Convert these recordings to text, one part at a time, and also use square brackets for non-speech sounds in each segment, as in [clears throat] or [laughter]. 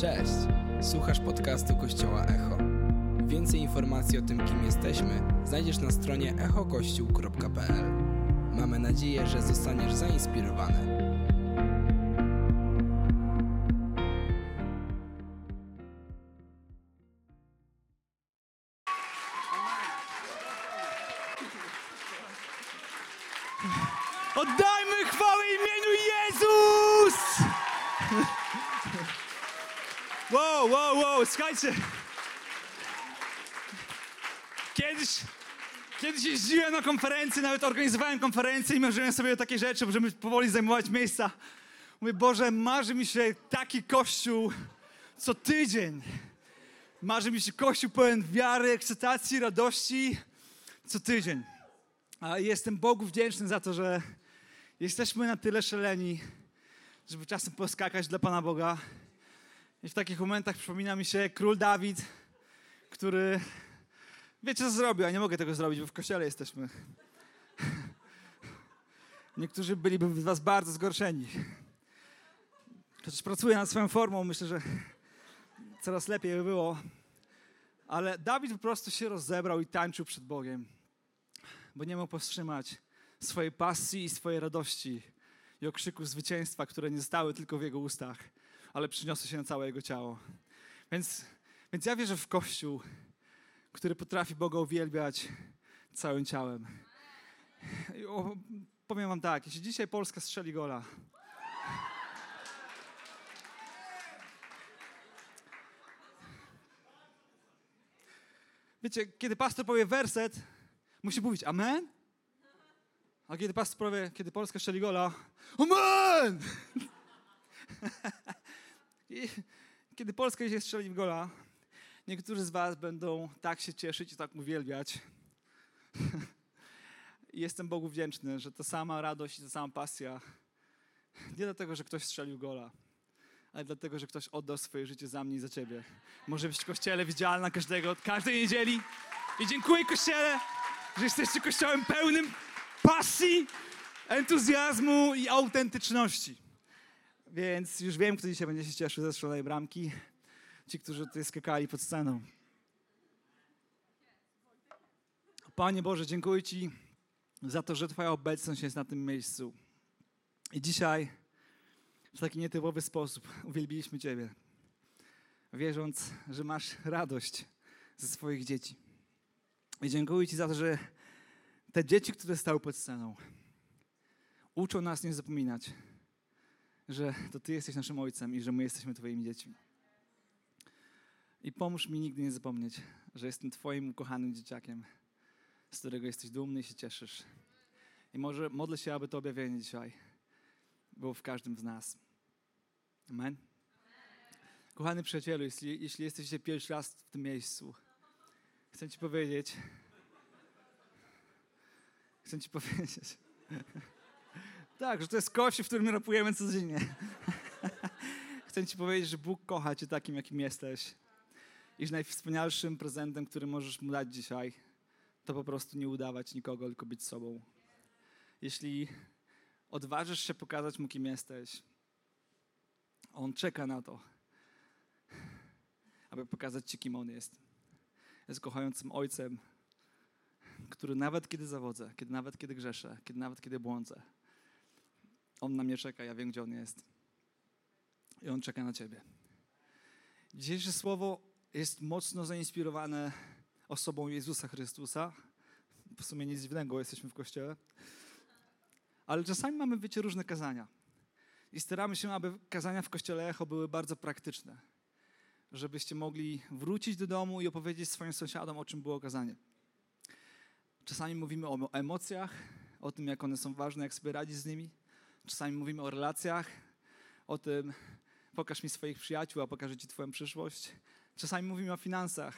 Cześć! Słuchasz podcastu Kościoła Echo. Więcej informacji o tym, kim jesteśmy, znajdziesz na stronie echokościół.pl. Mamy nadzieję, że zostaniesz zainspirowany. Wow, słuchajcie. Kiedyś, kiedyś jeździłem na konferencje, nawet organizowałem konferencje i marzyłem sobie o takie rzeczy, możemy powoli zajmować miejsca. Mówię, Boże, marzy mi się taki kościół co tydzień. Marzy mi się kościół pełen wiary, ekscytacji, radości co tydzień. A jestem Bogu wdzięczny za to, że jesteśmy na tyle szaleni, żeby czasem poskakać dla Pana Boga. I w takich momentach przypomina mi się król Dawid, który, wiecie co zrobił, a nie mogę tego zrobić, bo w kościele jesteśmy. Niektórzy byliby z was bardzo zgorszeni. Chociaż pracuję nad swoją formą, myślę, że coraz lepiej by było. Ale Dawid po prostu się rozebrał i tańczył przed Bogiem, bo nie mógł powstrzymać swojej pasji i swojej radości i okrzyków zwycięstwa, które nie zostały tylko w jego ustach, ale przyniosły się na całe jego ciało. Więc, więc ja wierzę w Kościół, który potrafi Boga uwielbiać całym ciałem. I powiem wam tak, jeśli dzisiaj Polska strzeli gola, Wiecie, kiedy pastor powie werset, musi mówić amen. A kiedy pastor powie, kiedy Polska strzeli gola, amen! [laughs] I kiedy Polska dzisiaj strzeli w gola, niektórzy z was będą tak się cieszyć i tak uwielbiać. [laughs] Jestem Bogu wdzięczny, że ta sama radość i ta sama pasja, nie dlatego, że ktoś strzelił gola, ale dlatego, że ktoś oddał swoje życie za mnie i za ciebie. Może być w kościele widzialna każdego, każdej niedzieli. I dziękuję kościele, że jesteście kościołem pełnym pasji, entuzjazmu i autentyczności. Więc już wiem, kto dzisiaj będzie się cieszył ze strzelonej bramki. Ci, którzy tutaj skakali pod sceną. Panie Boże, dziękuję Ci za to, że Twoja obecność jest na tym miejscu. I dzisiaj w taki nietypowy sposób uwielbiliśmy Ciebie, wierząc, że masz radość ze swoich dzieci. I dziękuję Ci za to, że te dzieci, które stały pod sceną, uczą nas nie zapominać, że to Ty jesteś naszym Ojcem i że my jesteśmy Twoimi dziećmi. I pomóż mi nigdy nie zapomnieć, że jestem Twoim ukochanym dzieciakiem, z którego jesteś dumny i się cieszysz. I może modlę się, aby to objawienie dzisiaj było w każdym z nas. Amen. Kochany przyjacielu, jeśli, jeśli jesteś dzisiaj pierwszy raz w tym miejscu, chcę Ci powiedzieć, chcę Ci powiedzieć, tak, że to jest kościół, w którym rapujemy codziennie. [laughs] chcę Ci powiedzieć, że Bóg kocha Cię takim, jakim jesteś i że najwspanialszym prezentem, który możesz Mu dać dzisiaj, to po prostu nie udawać nikogo, tylko być sobą. Jeśli odważysz się pokazać Mu, kim jesteś, On czeka na to, aby pokazać Ci, kim On jest. Jest kochającym Ojcem, który nawet kiedy zawodzę, kiedy nawet kiedy grzeszę, kiedy nawet kiedy błądzę, On na mnie czeka, ja wiem, gdzie On jest. I On czeka na Ciebie. Dzisiejsze słowo jest mocno zainspirowane osobą Jezusa Chrystusa. W sumie nic dziwnego, jesteśmy w Kościele. Ale czasami mamy, wiecie, różne kazania. I staramy się, aby kazania w Kościele Echo były bardzo praktyczne. Żebyście mogli wrócić do domu i opowiedzieć swoim sąsiadom, o czym było kazanie. Czasami mówimy o emocjach, o tym, jak one są ważne, jak sobie radzić z nimi. Czasami mówimy o relacjach, o tym, pokaż mi swoich przyjaciół, a pokażę ci twoją przyszłość. Czasami mówimy o finansach,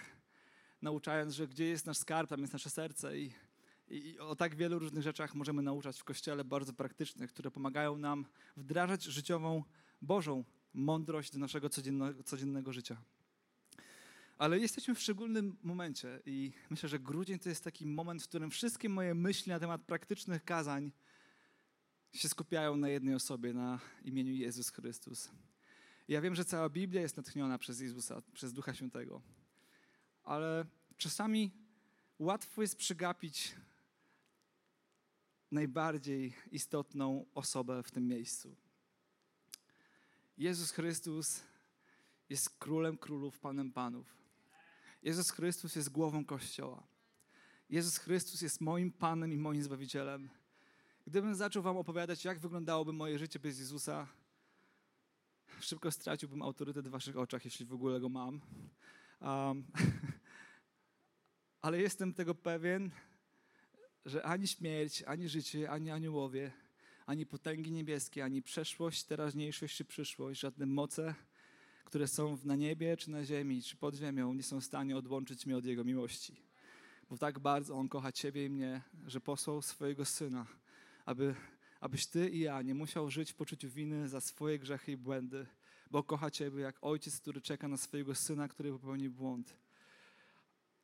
nauczając, że gdzie jest nasz skarb, tam jest nasze serce i, i, o tak wielu różnych rzeczach możemy nauczać w Kościele, bardzo praktycznych, które pomagają nam wdrażać życiową, Bożą mądrość do naszego codziennego, codziennego życia. Ale jesteśmy w szczególnym momencie i myślę, że grudzień to jest taki moment, w którym wszystkie moje myśli na temat praktycznych kazań się skupiają na jednej osobie, na imieniu Jezus Chrystus. Ja wiem, że cała Biblia jest natchniona przez Jezusa, przez Ducha Świętego, ale czasami łatwo jest przegapić najbardziej istotną osobę w tym miejscu. Jezus Chrystus jest królem królów, panem panów. Jezus Chrystus jest głową Kościoła. Jezus Chrystus jest moim Panem i moim Zbawicielem. Gdybym zaczął Wam opowiadać, jak wyglądałoby moje życie bez Jezusa, szybko straciłbym autorytet w Waszych oczach, jeśli w ogóle go mam. Um, [laughs] ale jestem tego pewien, że ani śmierć, ani życie, ani aniołowie, ani potęgi niebieskie, ani przeszłość, teraźniejszość czy przyszłość, żadne moce, które są na niebie, czy na ziemi, czy pod ziemią, nie są w stanie odłączyć mnie od Jego miłości. Bo tak bardzo On kocha Ciebie i mnie, że posłał swojego Syna, aby, abyś Ty i ja nie musiał żyć w poczuciu winy za swoje grzechy i błędy, bo kocha Ciebie jak ojciec, który czeka na swojego Syna, który popełnił błąd.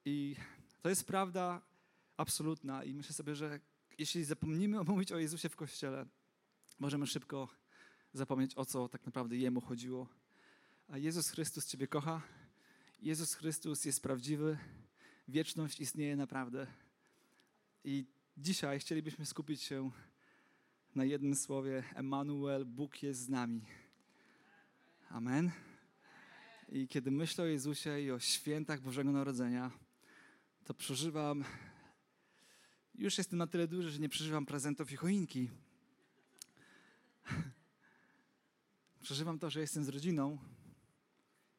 I to jest prawda absolutna i myślę sobie, że jeśli zapomnimy [laughs] mówić o Jezusie w Kościele, możemy szybko zapomnieć, o co tak naprawdę Jemu chodziło. A Jezus Chrystus Ciebie kocha. Jezus Chrystus jest prawdziwy. Wieczność istnieje naprawdę. I dzisiaj chcielibyśmy skupić się na jednym słowie: Emanuel, Bóg jest z nami. Amen. I kiedy myślę o Jezusie i o świętach Bożego Narodzenia, to przeżywam. Już jestem na tyle duży, że nie przeżywam prezentów i choinki. Przeżywam to, że jestem z rodziną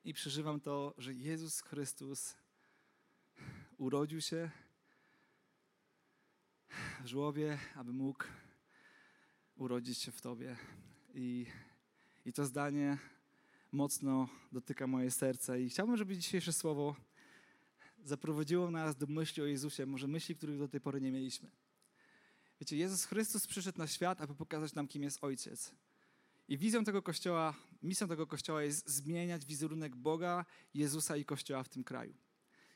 i przeżywam to, że Jezus Chrystus urodził się w żłobie, aby mógł urodzić się w Tobie. I, i to zdanie mocno dotyka moje serce. I chciałbym, żeby dzisiejsze słowo zaprowadziło nas do myśli o Jezusie, może myśli, których do tej pory nie mieliśmy. Wiecie, Jezus Chrystus przyszedł na świat, aby pokazać nam, kim jest Ojciec. I wizją tego kościoła, misją tego kościoła jest zmieniać wizerunek Boga, Jezusa i kościoła w tym kraju.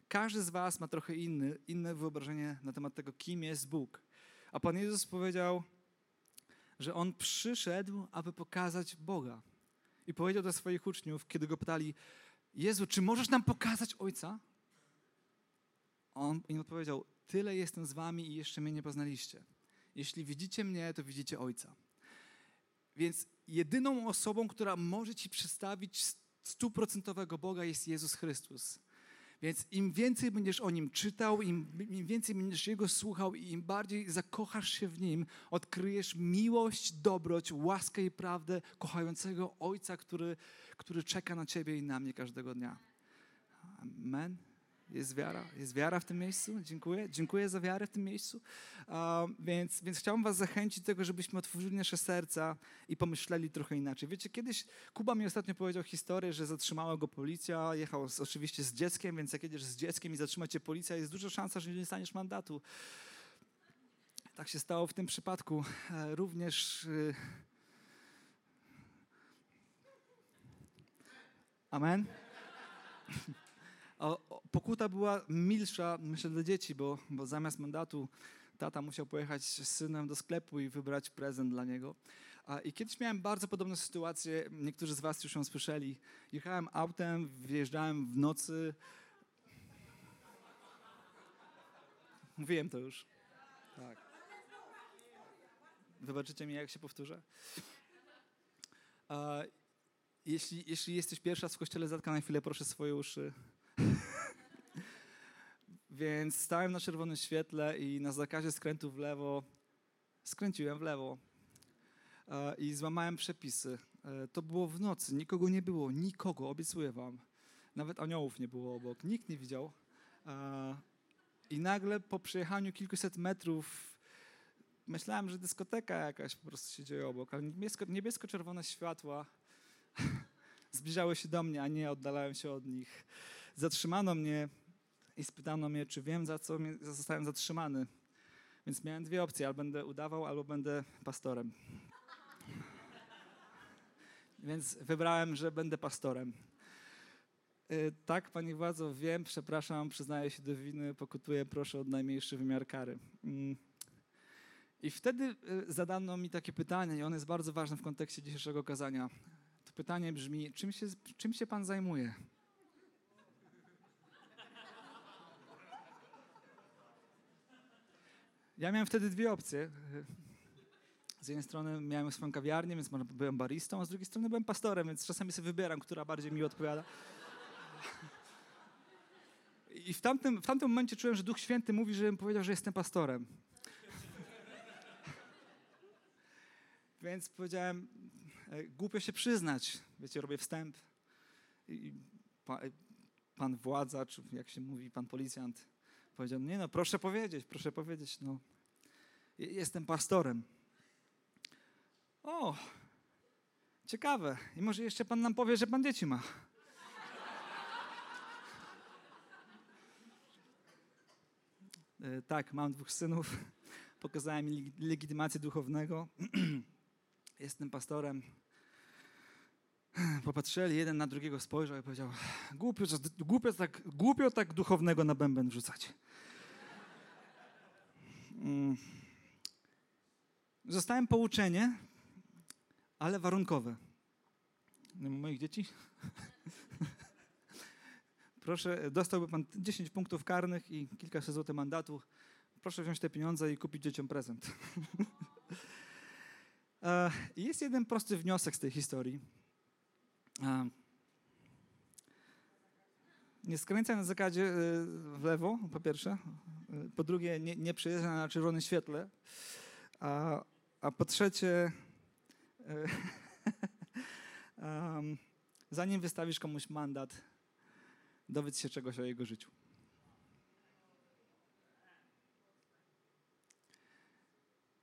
Każdy z Was ma trochę inny, inne wyobrażenie na temat tego, kim jest Bóg. A Pan Jezus powiedział, że On przyszedł, aby pokazać Boga. I powiedział do swoich uczniów, kiedy go pytali, Jezu, czy możesz nam pokazać Ojca? On im odpowiedział, tyle jestem z wami i jeszcze mnie nie poznaliście. Jeśli widzicie mnie, to widzicie Ojca. Więc jedyną osobą, która może ci przedstawić stuprocentowego Boga jest Jezus Chrystus. Więc im więcej będziesz o Nim czytał, im, im, więcej będziesz Jego słuchał i im bardziej zakochasz się w Nim, odkryjesz miłość, dobroć, łaskę i prawdę kochającego Ojca, który, który czeka na Ciebie i na mnie każdego dnia. Amen. Jest wiara, jest wiara w tym miejscu. Dziękuję. Dziękuję za wiarę w tym miejscu. Więc, więc chciałbym Was zachęcić do tego, żebyśmy otworzyli nasze serca i pomyśleli trochę inaczej. Wiecie, kiedyś Kuba mi ostatnio powiedział historię, że zatrzymała go policja. Jechał z, oczywiście z dzieckiem, więc jak jedziesz z dzieckiem i zatrzyma cię policja, jest duża szansa, że nie dostaniesz mandatu. Tak się stało w tym przypadku. E, również. Y... Amen [laughs] pokuta była milsza, myślę, dla dzieci, bo, bo zamiast mandatu tata musiał pojechać z synem do sklepu i wybrać prezent dla niego. I kiedyś miałem bardzo podobną sytuację, niektórzy z was już ją słyszeli. Jechałem autem, wjeżdżałem w nocy. Mówiłem to już. Tak. Wybaczycie mi, jak się powtórzę. Jeśli, jeśli jesteś pierwsza w kościele, zatkaj na chwilę proszę swoje uszy. [laughs] Więc stałem na czerwonym świetle i na zakazie skrętu w lewo skręciłem w lewo e, i złamałem przepisy. E, to było w nocy, nikogo nie było, nikogo, obiecuję wam. Nawet aniołów nie było obok, nikt nie widział. E, I nagle po przejechaniu kilkuset metrów myślałem, że dyskoteka jakaś po prostu się dzieje obok, ale niebiesko, niebiesko-czerwone światła [laughs] zbliżały się do mnie, a nie oddalają się od nich. Zatrzymano mnie i spytano mnie, czy wiem, za co zostałem zatrzymany. Więc miałem dwie opcje, albo będę udawał, albo będę pastorem. Więc wybrałem, że będę pastorem. Y, tak, Pani Władzo, wiem, przepraszam, przyznaję się do winy, pokutuję, proszę o najmniejszy wymiar kary. Mm. I wtedy y, zadano mi takie pytanie, i ono jest bardzo ważne w kontekście dzisiejszego kazania. To pytanie brzmi, czym się, czym się Pan zajmuje? Ja miałem wtedy dwie opcje. Z jednej strony miałem swoją kawiarnię, więc byłem baristą, a z drugiej strony byłem pastorem, więc czasami sobie wybieram, która bardziej mi odpowiada. I w tamtym, w tamtym momencie czułem, że Duch Święty mówi, żebym powiedział, że jestem pastorem. Więc powiedziałem, e, głupio się przyznać. Wiecie, robię wstęp. I pan, pan władza, czy jak się mówi, pan policjant powiedział, nie no, proszę powiedzieć, proszę powiedzieć, no, jestem pastorem. O, ciekawe. I może jeszcze pan nam powie, że pan dzieci ma. E, tak, mam dwóch synów. Pokazałem mi legitymację duchownego. [clears throat] Jestem pastorem. Popatrzyli, jeden na drugiego spojrzał i powiedział: Głupio, głupio, tak, głupio tak duchownego na bęben wrzucać. Mm. Zostałem pouczenie, ale warunkowe. Moich dzieci? [laughs] Proszę, dostałby pan 10 punktów karnych i kilkaset złotych mandatu. Proszę wziąć te pieniądze i kupić dzieciom prezent. [laughs] E, jest jeden prosty wniosek z tej historii. E, nie skręcaj na zakazie e, w lewo, po pierwsze. Po drugie, nie, nie przyjeżdżaj na czerwonym świetle. A, po trzecie, [laughs] zanim wystawisz komuś mandat, dowiedz się czegoś o jego życiu.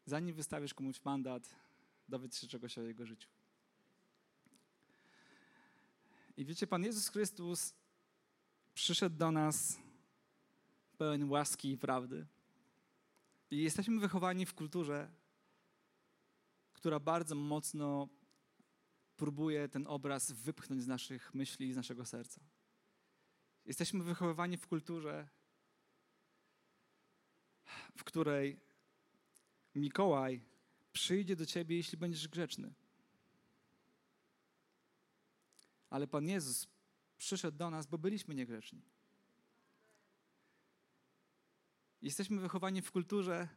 Zanim wystawisz komuś mandat, dowiedz się czegoś o jego życiu. I wiecie, Pan Jezus Chrystus przyszedł do nas pełen łaski i prawdy. I jesteśmy wychowani w kulturze, która bardzo mocno próbuje ten obraz wypchnąć z naszych myśli i z naszego serca. Jesteśmy wychowywani w kulturze, w której Mikołaj przyjdzie do ciebie, jeśli będziesz grzeczny. Ale Pan Jezus przyszedł do nas, bo byliśmy niegrzeczni. Jesteśmy wychowani w kulturze,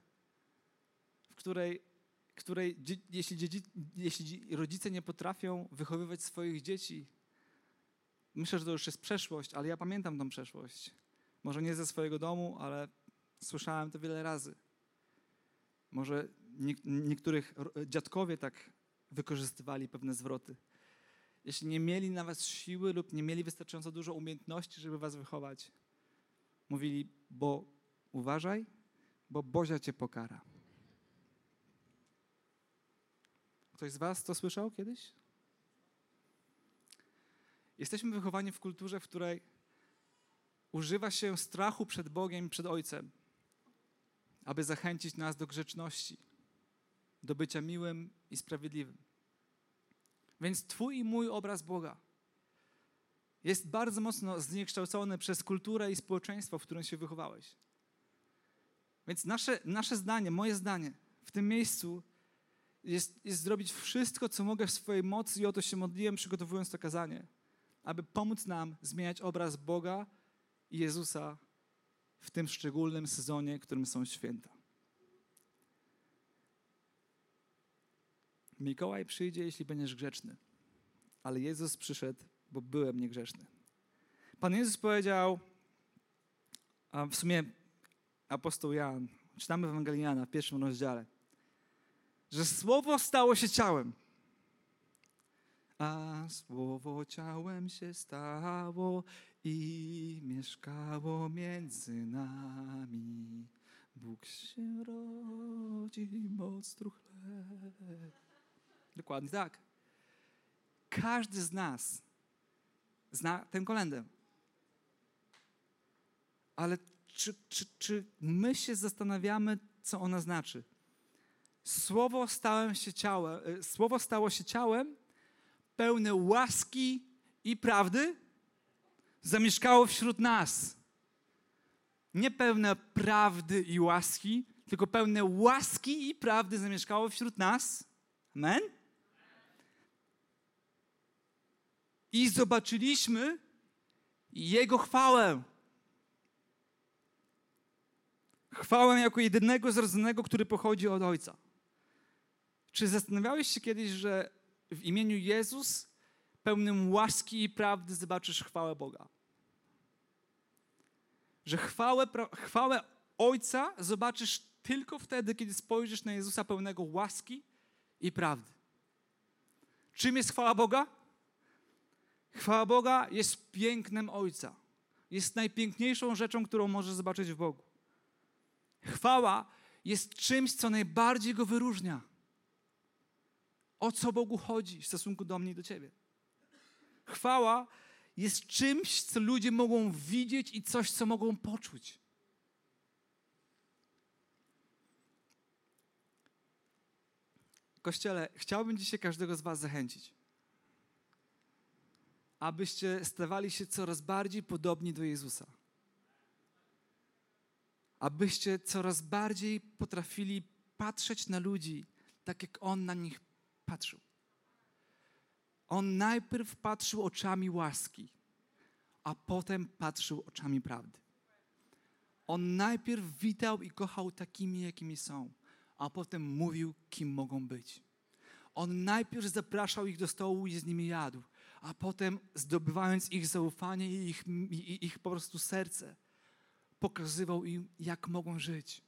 w której, której jeśli, jeśli rodzice nie potrafią wychowywać swoich dzieci, myślę, że to już jest przeszłość, ale ja pamiętam tą przeszłość. Może nie ze swojego domu, ale słyszałem to wiele razy. Może nie, niektórych dziadkowie tak wykorzystywali pewne zwroty. Jeśli nie mieli na was siły lub nie mieli wystarczająco dużo umiejętności, żeby was wychować, mówili, bo uważaj, bo Bozia cię pokara. Ktoś z was to słyszał kiedyś? Jesteśmy wychowani w kulturze, w której używa się strachu przed Bogiem, przed Ojcem, aby zachęcić nas do grzeczności, do bycia miłym i sprawiedliwym. Więc Twój i mój obraz Boga jest bardzo mocno zniekształcony przez kulturę i społeczeństwo, w którym się wychowałeś. Więc nasze, nasze zdanie, moje zdanie w tym miejscu jest, jest zrobić wszystko, co mogę w swojej mocy i o to się modliłem, przygotowując to kazanie, aby pomóc nam zmieniać obraz Boga i Jezusa w tym szczególnym sezonie, którym są święta. Mikołaj przyjdzie, jeśli będziesz grzeczny. Ale Jezus przyszedł, bo byłem niegrzeczny. Pan Jezus powiedział, a w sumie apostoł Jan, czytamy w Ewangelii w pierwszym rozdziale, że Słowo stało się ciałem. A Słowo ciałem się stało i mieszkało między nami. Bóg się rodzi, moc truchle. Dokładnie tak. Każdy z nas zna tę kolendę. Ale czy, czy, czy my się zastanawiamy, co ona znaczy? Słowo, stałem się ciałem, e, słowo stało się ciałem, pełne łaski i prawdy, zamieszkało wśród nas. Nie pełne prawdy i łaski, tylko pełne łaski i prawdy zamieszkało wśród nas. Amen? i zobaczyliśmy Jego chwałę. Chwałę jako jedynego zrodzonego, który pochodzi od Ojca. Czy zastanawiałeś się kiedyś, że w imieniu Jezus, pełnym łaski i prawdy, zobaczysz chwałę Boga? Że chwałę, chwałę Ojca zobaczysz tylko wtedy, kiedy spojrzysz na Jezusa pełnego łaski i prawdy. Czym jest chwała Boga? Chwała Boga jest pięknem Ojca. Jest najpiękniejszą rzeczą, którą możesz zobaczyć w Bogu. Chwała jest czymś, co najbardziej go wyróżnia. O co Bogu chodzi w stosunku do mnie i do ciebie? Chwała jest czymś, co ludzie mogą widzieć i coś, co mogą poczuć. Kościele, chciałbym dzisiaj każdego z Was zachęcić, abyście stawali się coraz bardziej podobni do Jezusa. Abyście coraz bardziej potrafili patrzeć na ludzi tak, jak On na nich patrzył. On najpierw patrzył oczami łaski, a potem patrzył oczami prawdy. On najpierw witał i kochał takimi, jakimi są a potem mówił, kim mogą być. On najpierw zapraszał ich do stołu i z nimi jadł, a potem zdobywając ich zaufanie i ich, i ich po prostu serce, pokazywał im, jak mogą żyć.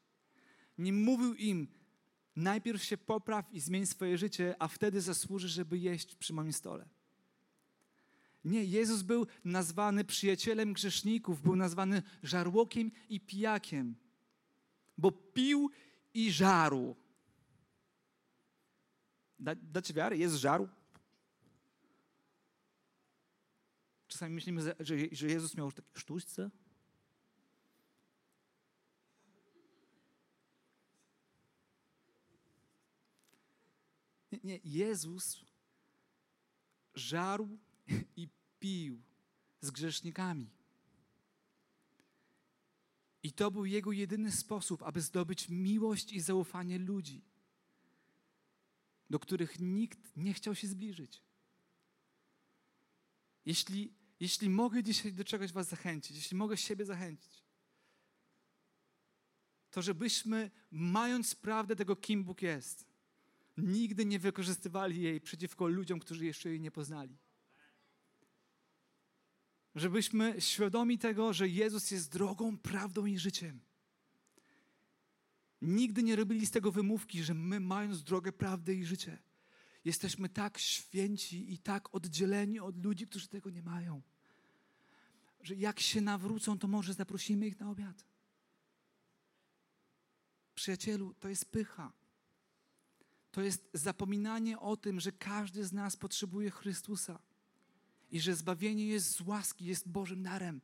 Nie mówił im, najpierw się popraw i zmień swoje życie, a wtedy zasłużysz, żeby jeść przy moim stole. Nie, Jezus był nazwany przyjacielem grzeszników, był nazwany żarłokiem i pijakiem, bo pił i żaru. Da, dacie wiarę? Jest żaru? Czasami myślimy, że, że Jezus miał takie sztućce. Nie, Jezus żarł i pił z grzesznikami. I to był jego jedyny sposób, aby zdobyć miłość i zaufanie ludzi, do których nikt nie chciał się zbliżyć. Jeśli, jeśli mogę dzisiaj do czegoś Was zachęcić, jeśli mogę siebie zachęcić, to żebyśmy, mając prawdę tego, kim Bóg jest, nigdy nie wykorzystywali jej przeciwko ludziom, którzy jeszcze jej nie poznali żebyśmy świadomi tego, że Jezus jest drogą, prawdą i życiem. Nigdy nie robili z tego wymówki, że my, mając drogę, prawdę i życie, jesteśmy tak święci i tak oddzieleni od ludzi, którzy tego nie mają, że jak się nawrócą, to może zaprosimy ich na obiad. Przyjacielu, to jest pycha. To jest zapominanie o tym, że każdy z nas potrzebuje Chrystusa i że zbawienie jest z łaski, jest Bożym darem.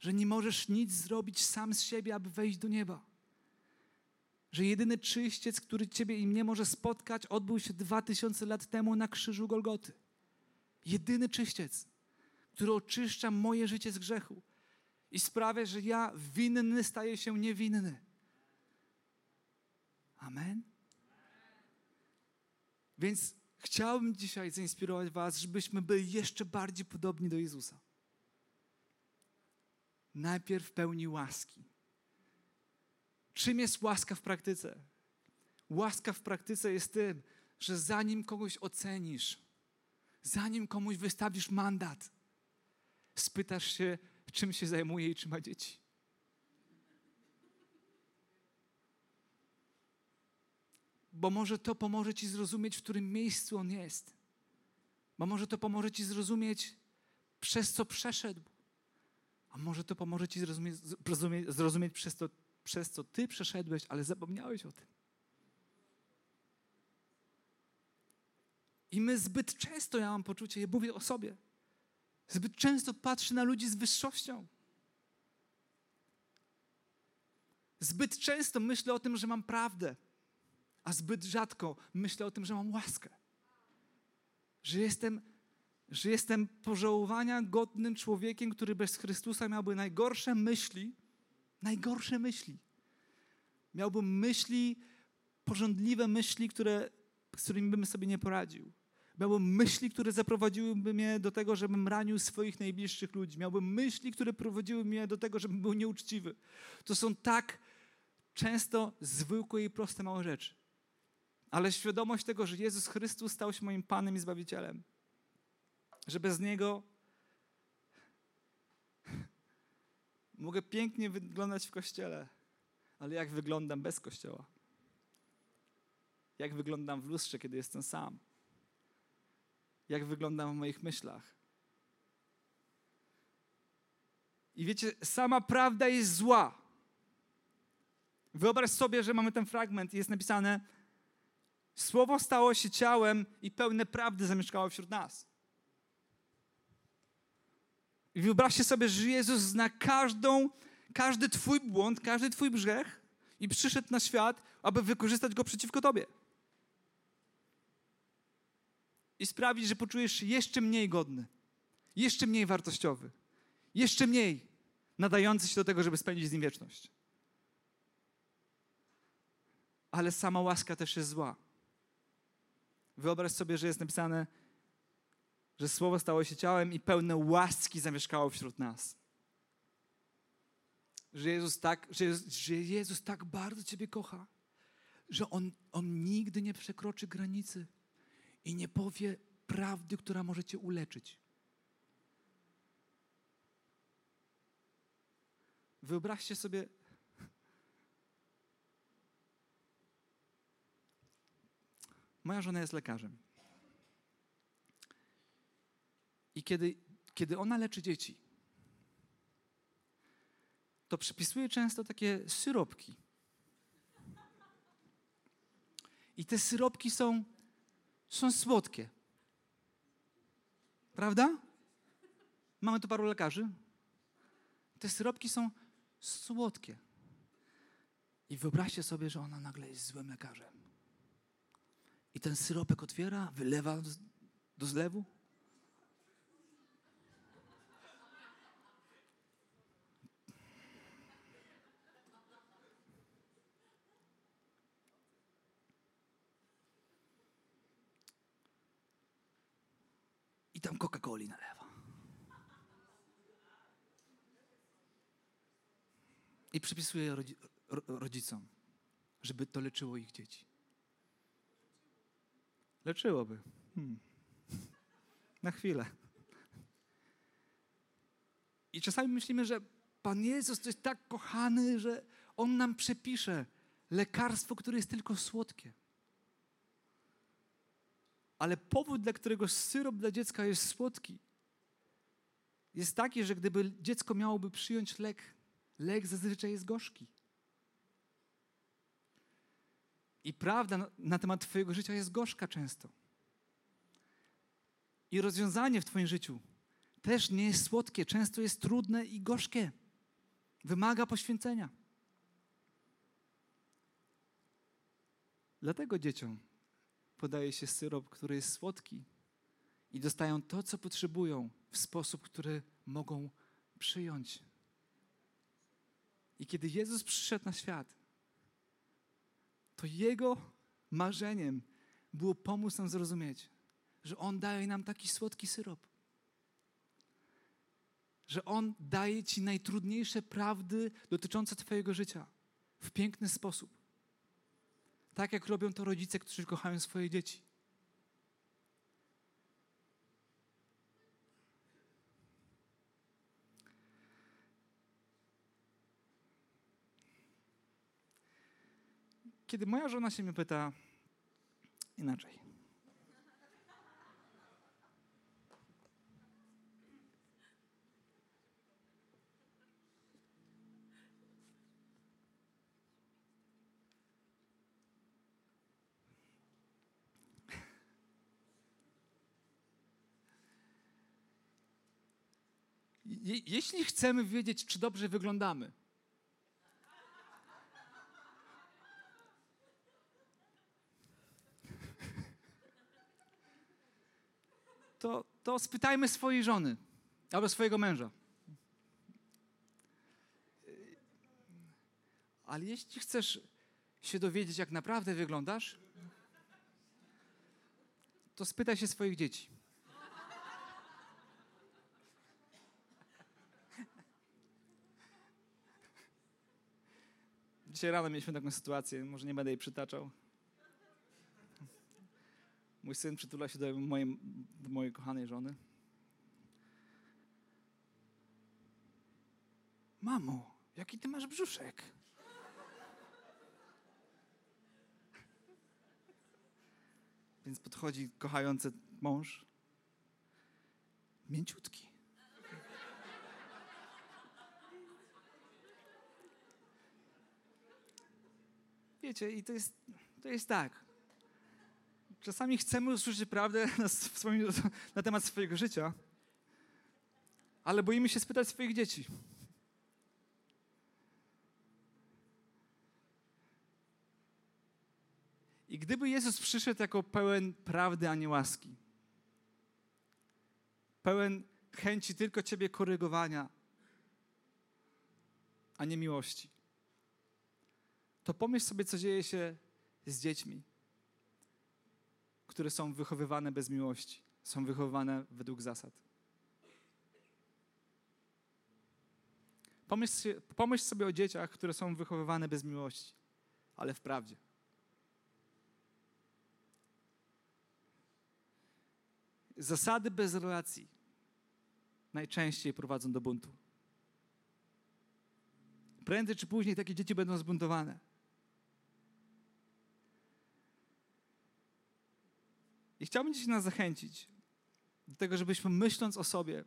Że nie możesz nic zrobić sam z siebie, aby wejść do nieba. Że jedyny czyściec, który Ciebie i mnie może spotkać, odbył się dwa tysiące lat temu na krzyżu Golgoty. Jedyny czyściec, który oczyszcza moje życie z grzechu i sprawia, że ja winny staję się niewinny. Amen. Więc Chciałbym dzisiaj zainspirować Was, żebyśmy byli jeszcze bardziej podobni do Jezusa. Najpierw w pełni łaski. Czym jest łaska w praktyce? Łaska w praktyce jest tym, że zanim kogoś ocenisz, zanim komuś wystawisz mandat, spytasz się, czym się zajmuje i czy ma dzieci. Bo może to pomoże Ci zrozumieć, w którym miejscu On jest. Bo może to pomoże Ci zrozumieć, przez co przeszedł. A może to pomoże Ci zrozumieć, zrozumieć, zrozumieć przez, to, przez co Ty przeszedłeś, ale zapomniałeś o tym. I my zbyt często, ja mam poczucie, ja mówię o sobie, zbyt często patrzę na ludzi z wyższością. Zbyt często myślę o tym, że mam prawdę a zbyt rzadko myślę o tym, że mam łaskę. Że jestem, że jestem pożałowania godnym człowiekiem, który bez Chrystusa miałby najgorsze myśli, najgorsze myśli. Miałbym myśli, porządliwe myśli, które, z którymi bym sobie nie poradził. Miałbym myśli, które zaprowadziłyby mnie do tego, żebym ranił swoich najbliższych ludzi. Miałbym myśli, które prowadziły mnie do tego, żebym był nieuczciwy. To są tak często zwykłe i proste małe rzeczy. Ale świadomość tego, że Jezus Chrystus stał się moim Panem i Zbawicielem, że bez Niego mogę pięknie wyglądać w kościele, ale jak wyglądam bez kościoła? Jak wyglądam w lustrze, kiedy jestem sam? Jak wyglądam w moich myślach? I wiecie, sama prawda jest zła. Wyobraź sobie, że mamy ten fragment i jest napisane: Słowo stało się ciałem i pełne prawdy zamieszkało wśród nas. I wyobraźcie sobie, że Jezus zna każdą, każdy Twój błąd, każdy Twój grzech i przyszedł na świat, aby wykorzystać go przeciwko Tobie. I sprawić, że poczujesz się jeszcze mniej godny, jeszcze mniej wartościowy, jeszcze mniej nadający się do tego, żeby spędzić z nim wieczność. Ale sama łaska też jest zła. Wyobraź sobie, że jest napisane, że Słowo stało się ciałem i pełne łaski zamieszkało wśród nas. Że Jezus tak, że Jezus, że Jezus tak bardzo Ciebie kocha, że on, on nigdy nie przekroczy granicy i nie powie prawdy, która może Cię uleczyć. Wyobraźcie sobie, moja żona jest lekarzem. I kiedy, kiedy ona leczy dzieci, to przypisuje często takie syropki. I te syropki są, są słodkie. Prawda? Mamy tu paru lekarzy. Te syropki są słodkie. I wyobraźcie sobie, że ona nagle jest złym lekarzem. I ten syropek otwiera, wylewa do zlewu i tam Coca-Coli nalewa. I przypisuje rodzicom, żeby to leczyło ich dzieci. Leczyłoby. Hmm. Na chwilę. I czasami myślimy, że Pan Jezus to jest tak kochany, że On nam przepisze lekarstwo, które jest tylko słodkie. Ale powód, dla którego syrop dla dziecka jest słodki, jest taki, że gdyby dziecko miałoby przyjąć lek, lek zazwyczaj jest gorzki. I prawda na, temat Twojego życia jest gorzka często. I rozwiązanie w Twoim życiu też nie jest słodkie, często jest trudne i gorzkie. Wymaga poświęcenia. Dlatego dzieciom podaje się syrop, który jest słodki i dostają to, co potrzebują w sposób, który mogą przyjąć. I kiedy Jezus przyszedł na świat, to Jego marzeniem było pomóc nam zrozumieć, że On daje nam taki słodki syrop. Że On daje Ci najtrudniejsze prawdy dotyczące Twojego życia w piękny sposób. Tak jak robią to rodzice, którzy kochają swoje dzieci. Kiedy moja żona się mnie pyta inaczej. je, jeśli chcemy wiedzieć, czy dobrze wyglądamy, to, to spytajmy swojej żony albo swojego męża. Ale jeśli chcesz się dowiedzieć, jak naprawdę wyglądasz, to spytaj się swoich dzieci. Dzisiaj rano mieliśmy taką sytuację, może nie będę jej przytaczał. Mój syn przytula się do mojej, do mojej kochanej żony. Mamo, jaki ty masz brzuszek? Więc podchodzi kochający mąż. Mięciutki. Wiecie, i to jest, to jest tak. Czasami chcemy usłyszeć prawdę na, swoim, na temat swojego życia, ale boimy się spytać swoich dzieci. I gdyby Jezus przyszedł jako pełen prawdy, a nie łaski, pełen chęci tylko Ciebie korygowania, a nie miłości, to pomyśl sobie, co dzieje się z dziećmi, które są wychowywane bez miłości, są wychowywane według zasad. Pomyśl, pomyśl sobie o dzieciach, które są wychowywane bez miłości, ale w prawdzie. Zasady bez relacji najczęściej prowadzą do buntu. Prędzej czy później takie dzieci będą zbuntowane. I chciałbym dzisiaj nas zachęcić do tego, żebyśmy myśląc o sobie,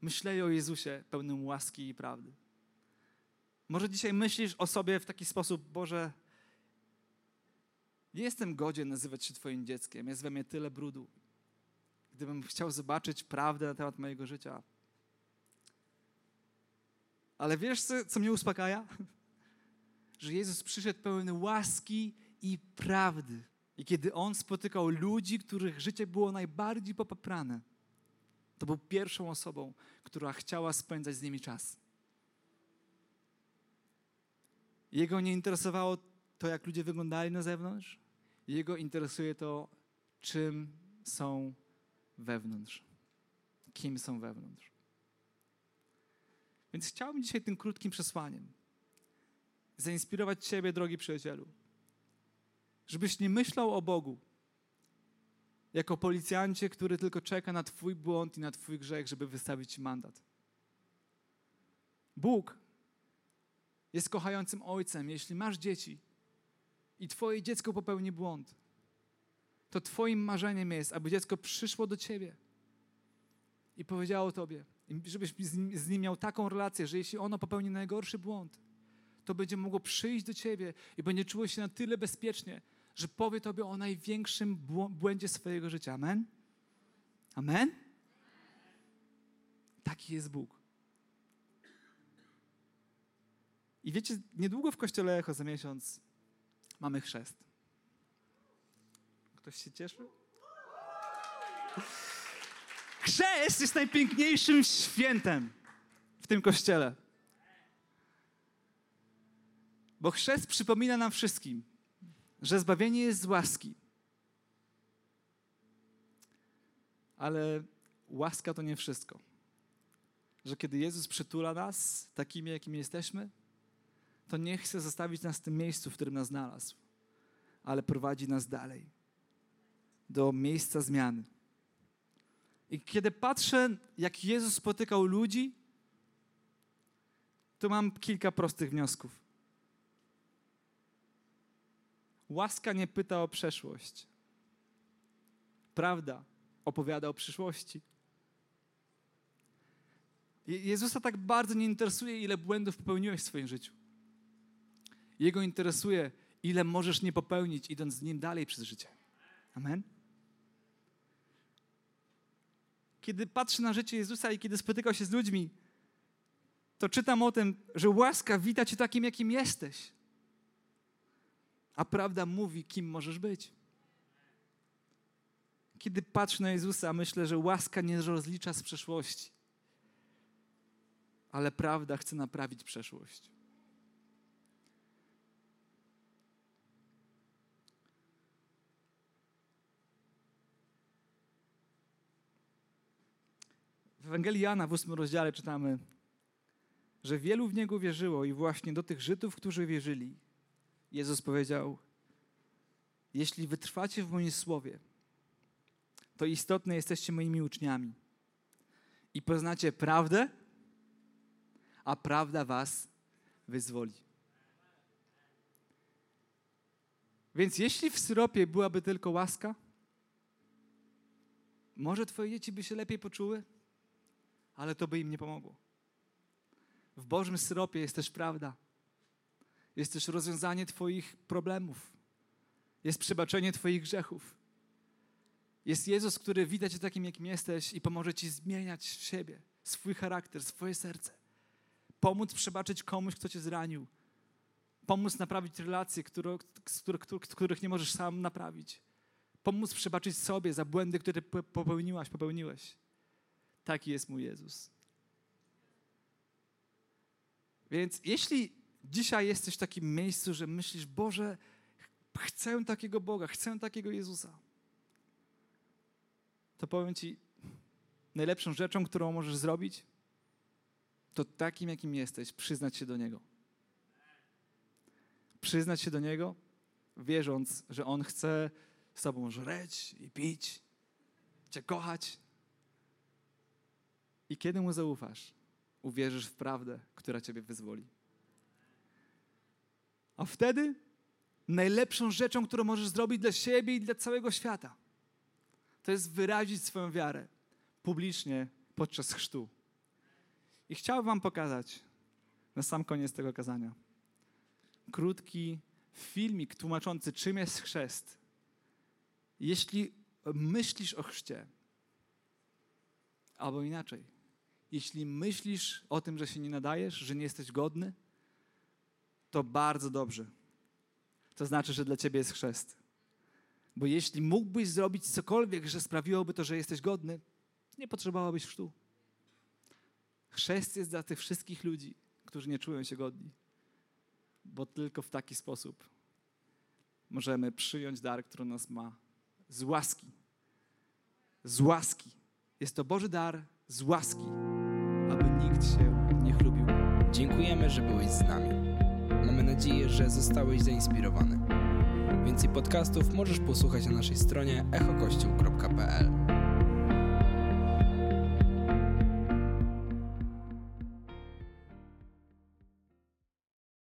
myśleli o Jezusie pełnym łaski i prawdy. Może dzisiaj myślisz o sobie w taki sposób, Boże, nie jestem godzien nazywać się Twoim dzieckiem, jest we mnie tyle brudu. Gdybym chciał zobaczyć prawdę na temat mojego życia. Ale wiesz, co, co mnie uspokaja? [laughs] Że Jezus przyszedł pełen łaski i prawdy. I kiedy On spotykał ludzi, których życie było najbardziej popaprane, to był pierwszą osobą, która chciała spędzać z nimi czas. Jego nie interesowało to, jak ludzie wyglądali na zewnątrz. Jego interesuje to, czym są wewnątrz. Kim są wewnątrz. Więc chciałbym dzisiaj tym krótkim przesłaniem zainspirować Ciebie, drogi przyjacielu Żebyś nie myślał o Bogu jako policjancie, który tylko czeka na Twój błąd i na Twój grzech, żeby wystawić Ci mandat. Bóg jest kochającym ojcem. Jeśli masz dzieci i Twoje dziecko popełni błąd, to Twoim marzeniem jest, aby dziecko przyszło do Ciebie i powiedziało Tobie, żebyś z nim miał taką relację, że jeśli ono popełni najgorszy błąd, to będzie mogło przyjść do Ciebie i będzie czuło się na tyle bezpiecznie, że powie Tobie o największym błędzie swojego życia. Amen? Amen? Taki jest Bóg. I wiecie, niedługo w kościele Echo za miesiąc mamy chrzest. Ktoś się cieszy? Chrzest jest najpiękniejszym świętem w tym kościele. Bo chrzest przypomina nam wszystkim, że zbawienie jest z łaski. Ale łaska to nie wszystko. Że kiedy Jezus przytula nas takimi, jakimi jesteśmy, to nie chce zostawić nas w tym miejscu, w którym nas znalazł, ale prowadzi nas dalej do miejsca zmiany. I kiedy patrzę, jak Jezus spotykał ludzi, to mam kilka prostych wniosków. Łaska nie pyta o przeszłość. Prawda opowiada o przyszłości. Jezusa tak bardzo nie interesuje, ile błędów popełniłeś w swoim życiu. Jego interesuje, ile możesz nie popełnić, idąc z Nim dalej przez życie. Amen? Kiedy patrzę na życie Jezusa i kiedy spotykał się z ludźmi, to czytam o tym, że łaska wita cię takim, jakim jesteś a prawda mówi, kim możesz być. Kiedy patrzę na Jezusa, myślę, że łaska nie rozlicza z przeszłości, ale prawda chce naprawić przeszłość. W Ewangelii Jana w ósmym rozdziale czytamy, że wielu w Niego wierzyło i właśnie do tych Żydów, którzy wierzyli, Jezus powiedział, jeśli wytrwacie w moim słowie, to istotne jesteście moimi uczniami i poznacie prawdę, a prawda was wyzwoli. Więc jeśli w syropie byłaby tylko łaska, może twoje dzieci by się lepiej poczuły, ale to by im nie pomogło. W Bożym syropie jest też prawda. Jest też rozwiązanie Twoich problemów. Jest przebaczenie Twoich grzechów. Jest Jezus, który widać Cię takim, jakim jesteś i pomoże Ci zmieniać siebie, swój charakter, swoje serce. Pomóc przebaczyć komuś, kto Cię zranił. Pomóc naprawić relacje, które, których nie możesz sam naprawić. Pomóc przebaczyć sobie za błędy, które popełniłaś, popełniłeś. Taki jest mój Jezus. Więc jeśli dzisiaj jesteś w takim miejscu, że myślisz, Boże, chcę takiego Boga, chcę takiego Jezusa, to powiem Ci, najlepszą rzeczą, którą możesz zrobić, to takim, jakim jesteś, przyznać się do Niego. Przyznać się do Niego, wierząc, że On chce z Tobą żreć i pić, Cię kochać. I kiedy Mu zaufasz, uwierzysz w prawdę, która Ciebie wyzwoli. A wtedy najlepszą rzeczą, którą możesz zrobić dla siebie i dla całego świata, to jest wyrazić swoją wiarę publicznie podczas chrztu. I chciałbym Wam pokazać na sam koniec tego kazania krótki filmik tłumaczący, czym jest chrzest. Jeśli myślisz o chrzcie, albo inaczej, jeśli myślisz o tym, że się nie nadajesz, że nie jesteś godny, to bardzo dobrze. To znaczy, że dla ciebie jest chrzest. Bo jeśli mógłbyś zrobić cokolwiek, że sprawiłoby to, że jesteś godny, nie potrzebowałbyś chrztu. Chrzest jest dla tych wszystkich ludzi, którzy nie czują się godni. Bo tylko w taki sposób możemy przyjąć dar, który nas ma z łaski. Z łaski. Jest to Boży dar z łaski, aby nikt się nie chlubił. Dziękujemy, że byłeś z nami. Mamy nadzieję, że zostałeś zainspirowany. Więcej podcastów możesz posłuchać na naszej stronie echokościół.pl.